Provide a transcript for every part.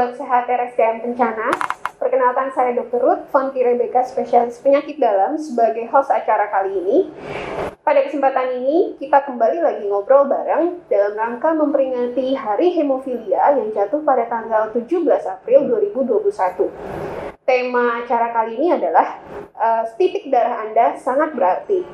Sobat Sehat RSCM Pencana. Perkenalkan saya Dr. Ruth Fonti Rebecca, spesialis penyakit dalam sebagai host acara kali ini. Pada kesempatan ini, kita kembali lagi ngobrol bareng dalam rangka memperingati Hari Hemofilia yang jatuh pada tanggal 17 April 2021. Tema acara kali ini adalah uh, titik darah Anda sangat berarti.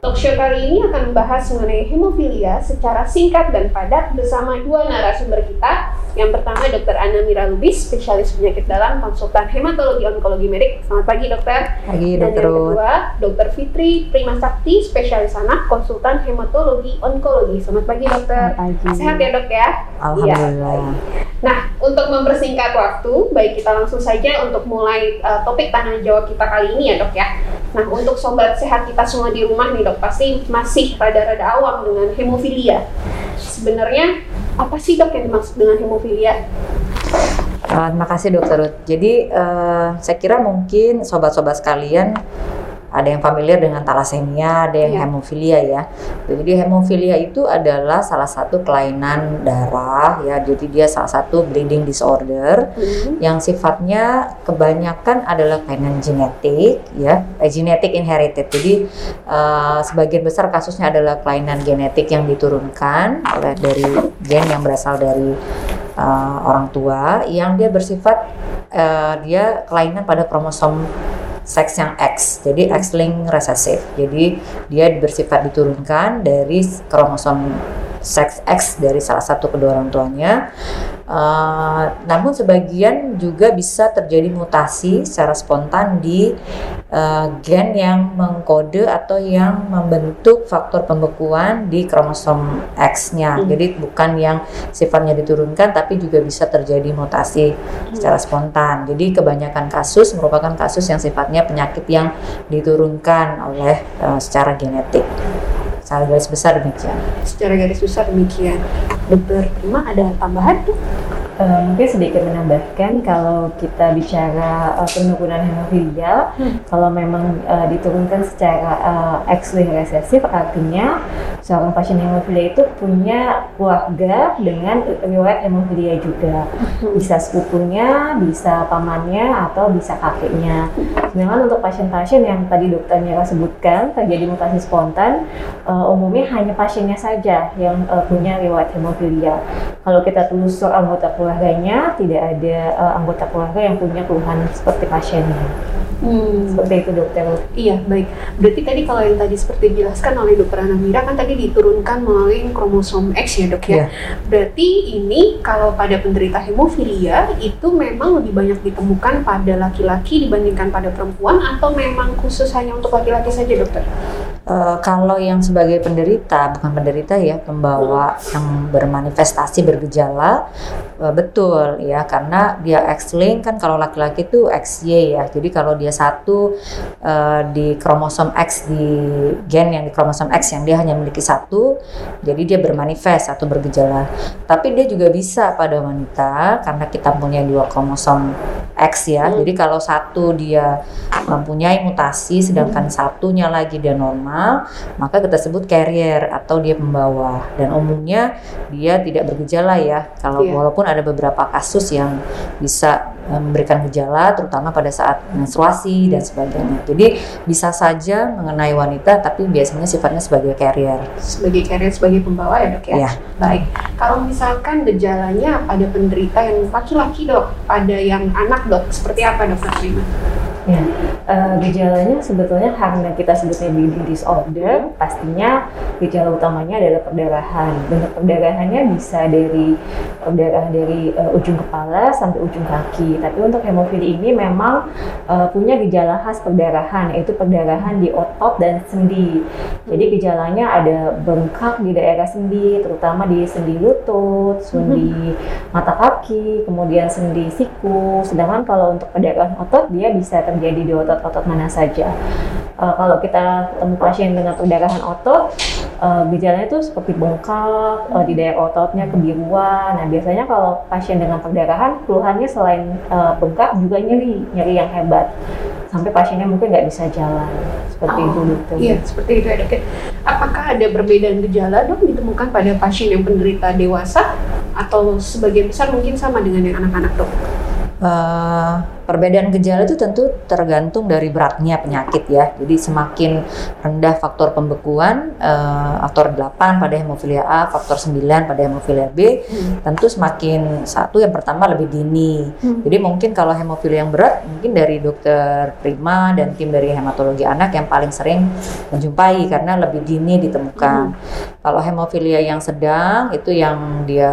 Talkshow kali ini akan membahas mengenai hemofilia secara singkat dan padat bersama dua narasumber kita. Yang pertama Dr. Ana Mira Lubis, spesialis penyakit dalam, konsultan hematologi onkologi medik. Selamat pagi dokter. Pagi Dan dokter. yang kedua, Dr. Fitri Prima Sakti, spesialis anak, konsultan hematologi onkologi. Selamat pagi dokter. Selamat pagi. Sehat ya dok ya? Alhamdulillah. Iya. Nah, untuk mempersingkat waktu, baik kita langsung saja untuk mulai uh, topik tanya jawab kita kali ini ya dok ya. Nah, untuk sobat sehat kita semua di rumah nih dok, pasti masih rada-rada awam dengan hemofilia. Sebenarnya apa sih dok yang dimaksud dengan hemofilia? Uh, terima kasih dokter Ruth. Jadi uh, saya kira mungkin sobat-sobat sekalian ada yang familiar dengan talasemia, ada yang Iya. hemofilia ya. Jadi hemofilia itu adalah salah satu kelainan darah ya. Jadi dia salah satu bleeding disorder Hmm. yang sifatnya kebanyakan adalah kelainan genetik ya, eh, genetic inherited. Jadi uh, sebagian besar kasusnya adalah kelainan genetik yang diturunkan oleh dari gen yang berasal dari uh, orang tua yang dia bersifat uh, dia kelainan pada kromosom seks yang X, jadi X-linked recessive. Jadi dia bersifat diturunkan dari kromosom seks X dari salah satu kedua orang tuanya. Uh, namun sebagian juga bisa terjadi mutasi secara spontan di uh, gen yang mengkode atau yang membentuk faktor pembekuan di kromosom X-nya. Hmm. Jadi bukan yang sifatnya diturunkan tapi juga bisa terjadi mutasi secara spontan. Jadi kebanyakan kasus merupakan kasus yang sifatnya penyakit yang diturunkan oleh uh, secara genetik. Secara garis besar demikian. Secara garis besar demikian. Dokter Prima ada tambahan tuh? Eh, mungkin sedikit menambahkan kalau kita bicara eh, penurunan hemofilia, Hmm. kalau memang eh, diturunkan secara eh, X-linked resesif, artinya seorang pasien hemofilia itu punya keluarga dengan riwayat hemofilia juga. Bisa sepupunya, bisa pamannya, atau bisa kakeknya. Sedangkan untuk pasien-pasien yang tadi dokter Mira sebutkan terjadi mutasi spontan, eh, umumnya hanya pasiennya saja yang eh, punya riwayat hemofilia. Kalau kita telusur anggota keluarganya, tidak ada eh, anggota keluarga yang punya keluhan seperti pasiennya. Hmm. Seperti itu dokter. Iya, baik. Berarti tadi kalau yang tadi seperti dijelaskan oleh dokter Anamira kan tadi diturunkan melalui kromosom X ya dok ya. Iya. Berarti ini kalau pada penderita hemofilia itu memang lebih banyak ditemukan pada laki-laki dibandingkan pada perempuan atau memang khusus hanya untuk laki-laki saja dokter? Eh, kalau yang sebagai penderita, bukan penderita ya, pembawa yang bermanifestasi bergejala, eh, betul ya, karena dia X-link kan kalau laki-laki itu XY ya. Jadi kalau dia satu eh, di kromosom X di gen yang di kromosom X yang dia hanya memiliki satu, jadi dia bermanifest atau bergejala. Tapi dia juga bisa pada wanita karena kita punya dua kromosom X ya. Hmm. Jadi kalau satu dia mempunyai mutasi sedangkan satunya lagi dia normal, maka kita sebut carrier atau dia pembawa. Dan umumnya dia tidak bergejala ya. Kalau Iya. walaupun ada beberapa kasus yang bisa memberikan gejala terutama pada saat menstruasi dan sebagainya. Jadi bisa saja mengenai wanita tapi biasanya sifatnya sebagai carrier. Sebagai carrier, sebagai pembawa ya dok ya? Iya. Baik. Kalau misalkan gejalanya pada penderita yang laki-laki dok, pada yang anak dok, seperti apa dokter Prima? Ya, eh, gejalanya sebetulnya karena kita sebutnya bleeding disorder, pastinya gejala utamanya adalah perdarahan. Bentuk perdarahannya bisa dari perdarahan dari eh, ujung kepala sampai ujung kaki. Tapi untuk hemofili ini memang eh, punya gejala khas perdarahan, yaitu perdarahan di otot dan sendi. Jadi gejalanya ada bengkak di daerah sendi, terutama di sendi lutut, sendi mata kaki, kemudian sendi siku. Sedangkan kalau untuk perdarahan otot dia bisa terjadi di otot-otot mana saja. Eh, kalau kita ketemu pasien dengan perdarahan otot, eh, gejalanya itu seperti bengkak eh, di daerah ototnya, kebiruan. Nah biasanya kalau pasien dengan perdarahan, keluhannya selain eh, bengkak juga nyeri, nyeri yang hebat. Sampai pasiennya mungkin nggak bisa jalan. Seperti Oh, itu gitu. Iya, seperti itu ya dok. Apakah ada perbedaan gejala dok ditemukan pada pasien yang penderita dewasa atau sebagian besar mungkin sama dengan yang anak-anak dok? Uh, perbedaan gejala itu tentu tergantung dari beratnya penyakit ya. Jadi semakin rendah faktor pembekuan, uh, faktor 8 pada hemofilia A, faktor 9 pada hemofilia B, hmm. tentu semakin satu yang pertama lebih dini. Hmm. Jadi mungkin kalau hemofilia yang berat, mungkin dari dokter Prima dan tim dari hematologi anak yang paling sering menjumpai karena lebih dini ditemukan. Hmm. Kalau hemofilia yang sedang itu yang dia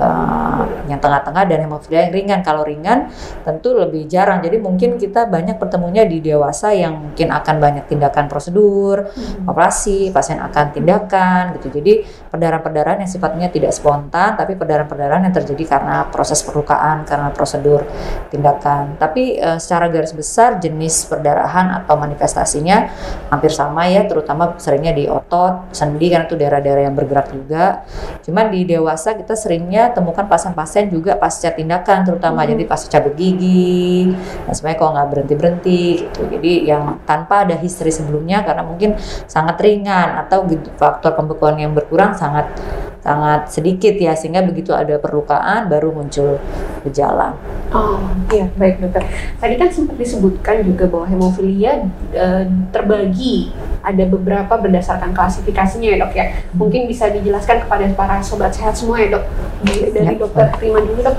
uh, yang tengah-tengah dan hemofilia yang ringan. Kalau ringan tentu lebih jarang. Jadi mungkin kita banyak pertemunya di dewasa yang mungkin akan banyak tindakan prosedur, hmm. operasi, pasien akan tindakan gitu. Jadi perdarahan-perdarahan yang sifatnya tidak spontan, tapi perdarahan-perdarahan yang terjadi karena proses perlukaan, karena prosedur tindakan. Tapi e, secara garis besar jenis perdarahan atau manifestasinya hampir sama ya, terutama seringnya di otot, sendi karena itu daerah-daerah yang bergerak juga. Cuman di dewasa kita seringnya temukan pasien-pasien juga pasca tindakan terutama hmm. jadi pasca cabut gigi dan sebenarnya kalau nggak berhenti berhenti gitu jadi yang tanpa ada history sebelumnya karena mungkin sangat ringan atau gitu, faktor pembekuan yang berkurang sangat sangat sedikit ya sehingga begitu ada perlukaan baru muncul gejala. Oh iya baik dokter. Tadi kan sempat disebutkan juga bahwa hemofilia e, terbagi ada beberapa berdasarkan klasifikasinya ya dok ya. Mungkin bisa dijelaskan kepada para sobat sehat semua ya dok. Dari ya. dokter Prima dulu dok.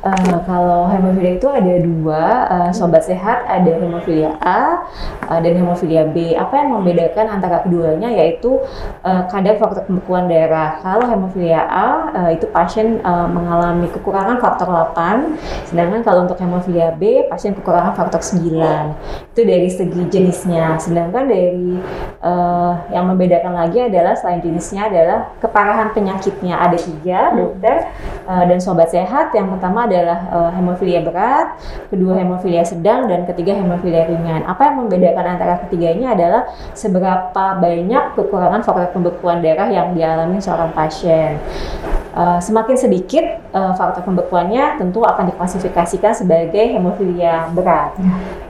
Uh, kalau hemofilia itu ada dua, uh, sobat sehat ada hemofilia A uh, dan hemofilia B. Apa yang membedakan antara keduanya yaitu uh, kadar faktor pembekuan darah. Kalau hemofilia A uh, itu pasien uh, mengalami kekurangan faktor 8, sedangkan kalau untuk hemofilia B pasien kekurangan faktor 9. Itu dari segi jenisnya. Sedangkan dari uh, yang membedakan lagi adalah selain jenisnya adalah keparahan penyakitnya. Ada tiga dokter uh, dan sobat sehat. Yang pertama adalah uh, hemofilia berat, kedua hemofilia sedang, dan ketiga hemofilia ringan. Apa yang membedakan antara ketiganya adalah seberapa banyak kekurangan faktor pembekuan darah yang dialami seorang pasien. Uh, semakin sedikit uh, faktor pembekuannya tentu akan diklasifikasikan sebagai hemofilia berat.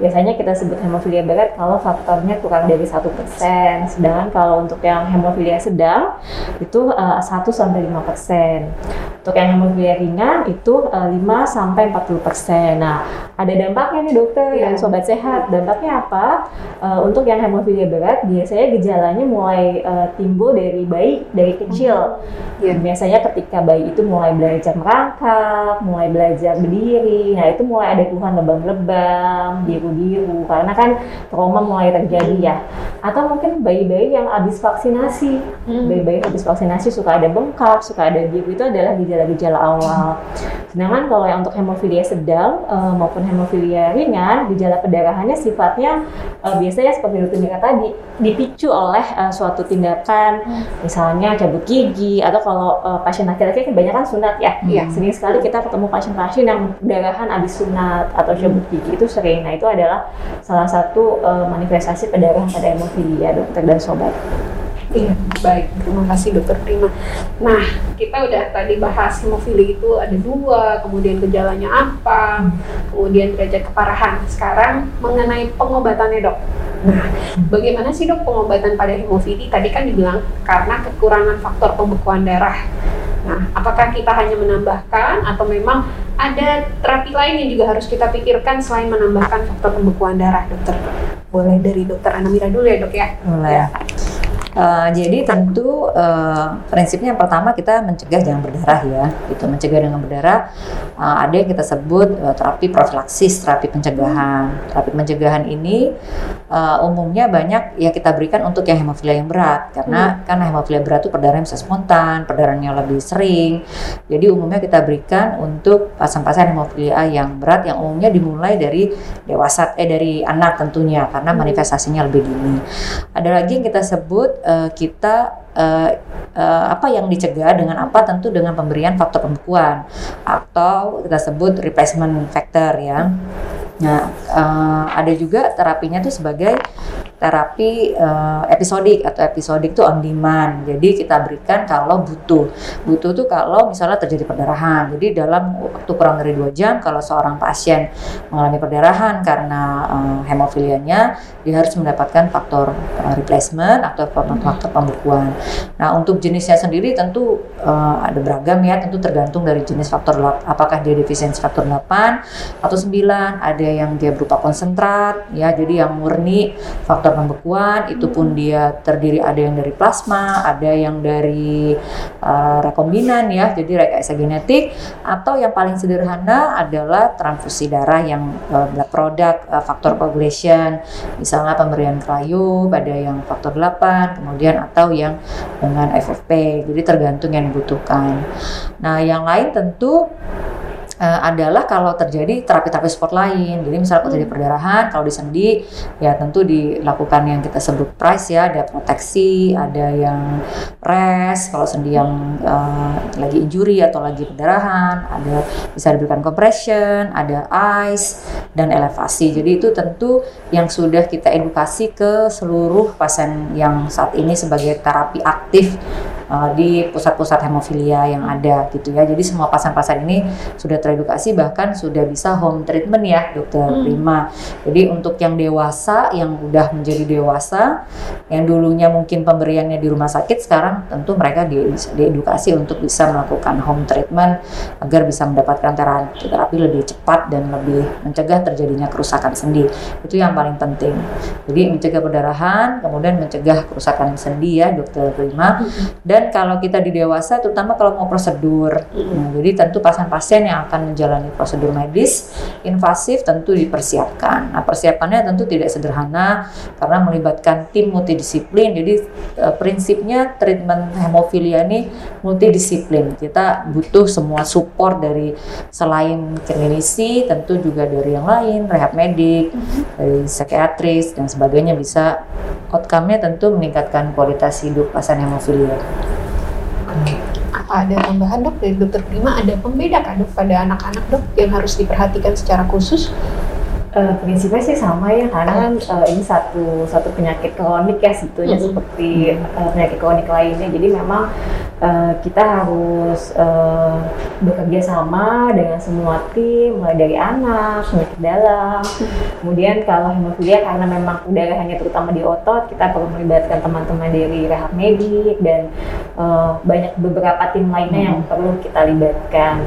Biasanya kita sebut hemofilia berat kalau faktornya kurang dari satu persen, sedangkan kalau untuk yang hemofilia sedang itu uh, 1 sampai lima persen. Untuk yang hemofilia ringan itu uh, 5 sampai 40 persen. Nah, ada dampaknya nih dokter yeah. yang sobat sehat. Dampaknya apa? Uh, untuk yang hemofilia berat biasanya gejalanya mulai uh, timbul dari bayi dari kecil. Yeah. Biasanya ketika ketika bayi itu mulai belajar merangkak, mulai belajar berdiri, nah itu mulai ada keluhan lebam-lebam, biru-biru, karena kan trauma mulai terjadi ya. Atau mungkin bayi-bayi yang habis vaksinasi, hmm. bayi-bayi habis vaksinasi suka ada bengkak, suka ada biru, itu adalah gejala-gejala awal. Sedangkan kalau yang untuk hemofilia sedang uh, maupun hemofilia ringan, gejala perdarahannya sifatnya uh, biasanya seperti dokter Mira tadi, dipicu oleh uh, suatu tindakan, hmm. misalnya cabut gigi, atau kalau uh, pasien laki-laki kebanyakan sunat ya. Iya. Hmm. Sering sekali kita ketemu pasien-pasien yang darahan habis sunat atau cabut gigi itu sering. Nah itu adalah salah satu uh, manifestasi pendarahan pada hemofilia dokter dan sobat. Iya, baik. Terima kasih dokter Prima. Nah, kita udah tadi bahas hemofilia itu ada dua, kemudian gejalanya apa, kemudian derajat keparahan. Sekarang mengenai pengobatannya dok. Nah, bagaimana sih dok pengobatan pada hemofilia? Tadi kan dibilang karena kekurangan faktor pembekuan darah. Nah, apakah kita hanya menambahkan atau memang ada terapi lain yang juga harus kita pikirkan selain menambahkan faktor pembekuan darah, dokter? Boleh dari dokter Anamira dulu ya dok ya? Boleh. Ya. Uh, jadi tentu uh, prinsipnya yang pertama kita mencegah jangan berdarah ya, itu mencegah dengan berdarah. Uh, ada yang kita sebut uh, terapi profilaksis, terapi pencegahan. Terapi pencegahan ini uh, umumnya banyak ya kita berikan untuk yang hemofilia yang berat, karena hmm. kan hemofilia berat itu perdarahan bisa spontan, perdarahannya lebih sering. Jadi umumnya kita berikan untuk pasien-pasien hemofilia yang berat yang umumnya dimulai dari dewasa eh dari anak tentunya karena hmm. manifestasinya lebih dini. Ada lagi yang kita sebut uh, kita uh, uh, apa yang dicegah dengan apa tentu dengan pemberian faktor pembekuan atau kita sebut replacement factor ya. Nah, uh, ada juga terapinya itu sebagai terapi uh, episodik atau episodik itu on demand. Jadi kita berikan kalau butuh. Butuh tuh kalau misalnya terjadi perdarahan. Jadi dalam waktu kurang dari dua jam kalau seorang pasien mengalami perdarahan karena uh, hemofilianya, dia harus mendapatkan faktor uh, replacement atau faktor pembekuan. Nah untuk jenisnya sendiri tentu uh, ada beragam ya, tentu tergantung dari jenis faktor apakah dia defisiensi faktor 8 atau 9, ada yang dia berupa konsentrat ya, jadi yang murni faktor faktor pembekuan itu pun dia terdiri ada yang dari plasma, ada yang dari uh, rekombinan ya, jadi rekayasa genetik atau yang paling sederhana adalah transfusi darah yang uh, produk uh, faktor coagulation, misalnya pemberian krayo pada yang faktor 8, kemudian atau yang dengan FFP. Jadi tergantung yang dibutuhkan. Nah, yang lain tentu uh, adalah kalau terjadi terapi-terapi sport lain. Jadi misalnya kalau terjadi hmm. perdarahan, kalau di sendi ya tentu dilakukan yang kita sebut price ya, ada proteksi, ada yang rest kalau sendi yang uh, lagi injury atau lagi perdarahan, ada bisa diberikan compression, ada ice dan elevasi. Jadi itu tentu yang sudah kita edukasi ke seluruh pasien yang saat ini sebagai terapi aktif uh, di pusat-pusat hemofilia yang ada gitu ya. Jadi semua pasien-pasien ini sudah teredukasi bahkan sudah bisa home treatment ya dokter hmm. Prima. Jadi untuk yang dewasa yang udah menjadi dewasa yang dulunya mungkin pemberiannya di rumah sakit sekarang tentu mereka di, diedukasi untuk bisa melakukan home treatment agar bisa mendapatkan terapi, terapi lebih cepat dan lebih mencegah terjadinya kerusakan sendi. Itu yang paling penting. Jadi mencegah perdarahan, kemudian mencegah kerusakan sendi ya dokter Prima. Hmm. Dan dan kalau kita di dewasa terutama kalau mau prosedur nah, jadi tentu pasien-pasien yang akan menjalani prosedur medis invasif tentu dipersiapkan. Nah persiapannya tentu tidak sederhana karena melibatkan tim multidisiplin. Jadi e, prinsipnya treatment hemofilia ini multidisiplin. Kita butuh semua support dari selain klinisi tentu juga dari yang lain rehab medik dari psikiatris dan sebagainya. Bisa outcome-nya tentu meningkatkan kualitas hidup pasien hemofilia apa ada tambahan dok? Dari dokter Prima ada pembeda kan dok pada anak-anak dok yang harus diperhatikan secara khusus Uh, prinsipnya sih sama ya karena kan uh, ini satu satu penyakit kronik ya sebetulnya mm -hmm. seperti uh, penyakit kronik lainnya. Jadi memang uh, kita harus uh, bekerja sama dengan semua tim mulai dari anak penyakit dalam. Kemudian kalau hemofilia karena memang hanya terutama di otot kita perlu melibatkan teman-teman dari rehab medik dan uh, banyak beberapa tim lainnya yang perlu kita libatkan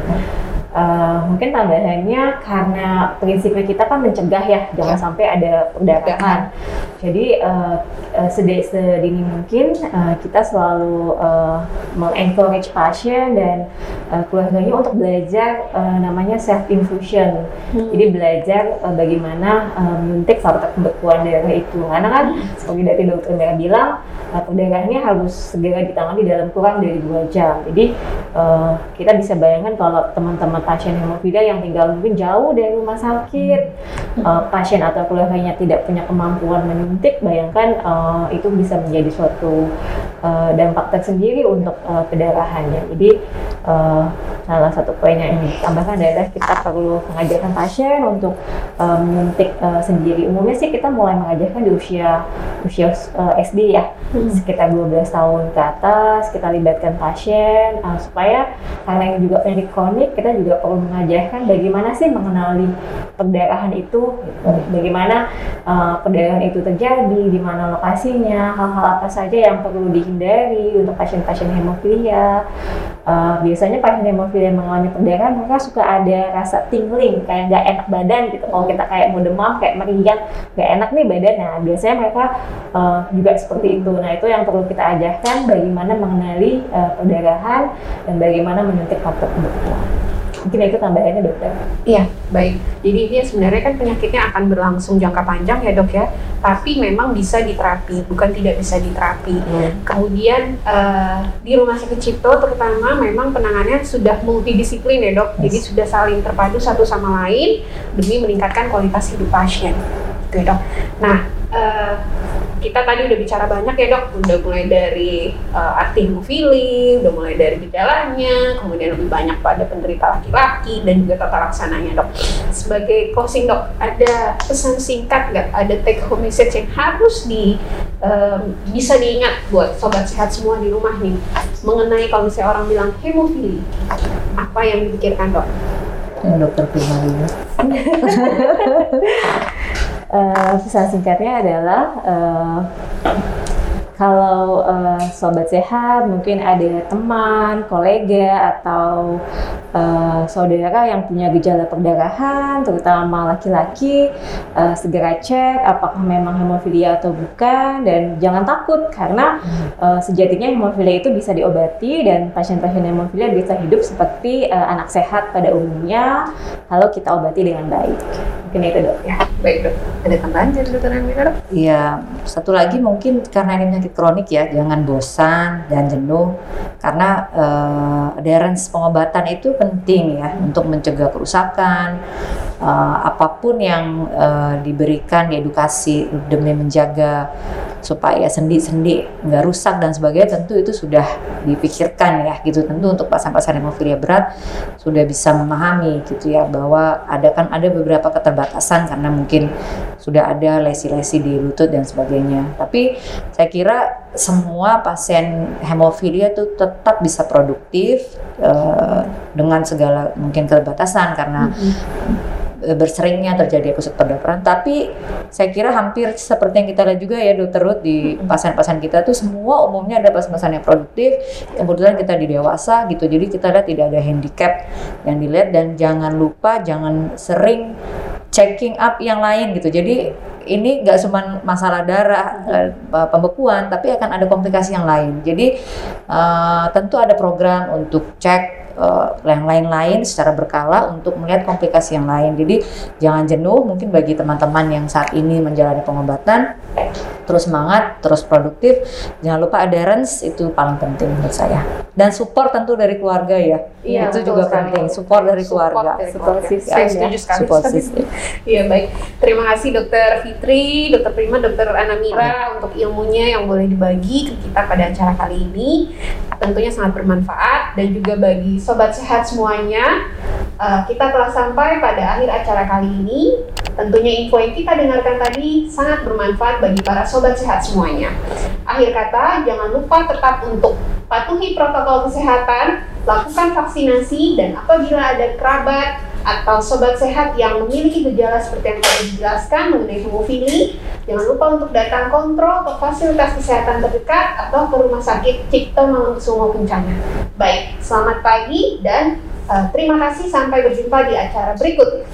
Uh, mungkin tambahannya karena prinsipnya kita kan mencegah ya, jangan ya. sampai ada perdarahan. Jadi uh, uh, sedini mungkin uh, kita selalu uh, mengencourage pasien dan uh, keluarganya untuk belajar uh, namanya self infusion. Hmm. Jadi belajar uh, bagaimana uh, menyuntik faktor pembekuan darah itu. Karena kan hmm. seperti dari dokter Mera bilang, uh, perdarahannya harus segera ditangani dalam kurang dari dua jam. Jadi uh, kita bisa bayangkan kalau teman-teman pasien hemofilia yang tinggal mungkin jauh dari rumah sakit, uh, pasien atau keluarganya tidak punya kemampuan menyuntik, bayangkan uh, itu bisa menjadi suatu uh, dampak tersendiri untuk uh, pendarahannya. Jadi uh, salah satu poin yang ingin ditambahkan adalah kita perlu mengajarkan pasien untuk uh, menyuntik uh, sendiri. Umumnya sih kita mulai mengajarkan di usia usia uh, SD ya, hmm. sekitar 12 tahun ke atas kita libatkan pasien uh, supaya karena ini juga penyakit kronik kita juga perlu mengajarkan bagaimana sih mengenali perdarahan itu, gitu. bagaimana uh, perdarahan itu terjadi, di mana lokasinya, hal-hal apa saja yang perlu dihindari untuk pasien-pasien hemofilia. Uh, biasanya pasien hemofilia yang mengalami perdarahan mereka suka ada rasa tingling, kayak nggak enak badan gitu. Kalau kita kayak mau demam, kayak meriang, nggak enak nih badan. Nah biasanya mereka uh, juga seperti itu. Nah itu yang perlu kita ajarkan bagaimana mengenali uh, perdarahan dan bagaimana menyuntik faktor pembekuan. Mungkin itu tambahannya dokter. Iya, baik. Jadi ini sebenarnya kan penyakitnya akan berlangsung jangka panjang ya dok ya, tapi memang bisa diterapi, bukan tidak bisa diterapi. Hmm. Kemudian uh, di rumah sakit Cipto terutama memang penanganannya sudah multidisiplin ya dok, yes. jadi sudah saling terpadu satu sama lain demi meningkatkan kualitas hidup pasien. Gitu ya dok. Nah, uh, kita tadi udah bicara banyak ya dok, udah mulai dari uh, arti hemofili, udah mulai dari gejalanya, kemudian lebih banyak pada penderita laki-laki dan juga tata laksananya dok. Sebagai closing dok, ada pesan singkat nggak? Ada take home message yang harus di um, bisa diingat buat sobat sehat semua di rumah nih mengenai kalau misalnya orang bilang hemofili, apa yang dipikirkan dok? Yang dokter dulu. uh, pesan singkatnya adalah uh, kalau uh, sobat sehat mungkin ada teman, kolega atau uh, saudara yang punya gejala perdarahan, terutama laki-laki, uh, segera cek apakah memang hemofilia atau bukan dan jangan takut karena uh, sejatinya hemofilia itu bisa diobati dan pasien-pasien hemofilia bisa hidup seperti uh, anak sehat pada umumnya kalau kita obati dengan baik. Mungkin itu dok ya. Baik dok. Ada tambahan dari dokter dok? Iya, satu lagi mungkin karena ini penyakit kronik ya, jangan bosan dan jenuh karena uh, adherence pengobatan itu penting ya untuk mencegah kerusakan. Uh, apa pun yang uh, diberikan di edukasi demi menjaga supaya sendi-sendi nggak rusak dan sebagainya tentu itu sudah dipikirkan ya gitu. Tentu untuk pasien-pasien hemofilia berat sudah bisa memahami gitu ya bahwa ada kan ada beberapa keterbatasan karena mungkin sudah ada lesi-lesi di lutut dan sebagainya. Tapi saya kira semua pasien hemofilia itu tetap bisa produktif uh, dengan segala mungkin keterbatasan karena mm -hmm berseringnya terjadi episode perdarahan. Tapi saya kira hampir seperti yang kita lihat juga ya dokter Ruth di pasien-pasien kita tuh semua umumnya ada pasien-pasien yang produktif. Kebetulan kita di dewasa gitu, jadi kita lihat tidak ada handicap yang dilihat dan jangan lupa jangan sering checking up yang lain gitu. Jadi ini nggak cuma masalah darah uh, pembekuan, tapi akan ada komplikasi yang lain. Jadi uh, tentu ada program untuk cek uh, yang lain-lain secara berkala untuk melihat komplikasi yang lain. Jadi jangan jenuh. Mungkin bagi teman-teman yang saat ini menjalani pengobatan, terus semangat, terus produktif. Jangan lupa adherence itu paling penting menurut saya. Dan support tentu dari keluarga ya. Iya, itu juga sekali. penting. Support dari support keluarga. Dari support system. Ya, setuju sekali. Support system. Iya baik. Terima kasih Dokter Fitri, Dokter Prima, Dokter Anamira untuk ilmunya yang boleh dibagi ke kita pada acara kali ini. Tentunya sangat bermanfaat dan juga bagi sobat sehat semuanya, uh, kita telah sampai pada akhir acara kali ini. Tentunya info yang kita dengarkan tadi sangat bermanfaat bagi para sobat sehat semuanya. Akhir kata, jangan lupa tetap untuk patuhi protokol kesehatan, lakukan vaksinasi, dan apabila ada kerabat atau sobat sehat yang memiliki gejala seperti yang tadi dijelaskan mengenai hemofili, jangan lupa untuk datang kontrol ke fasilitas kesehatan terdekat atau ke rumah sakit Cipto Mangunkusumo Kencana. Baik, selamat pagi dan uh, terima kasih sampai berjumpa di acara berikutnya.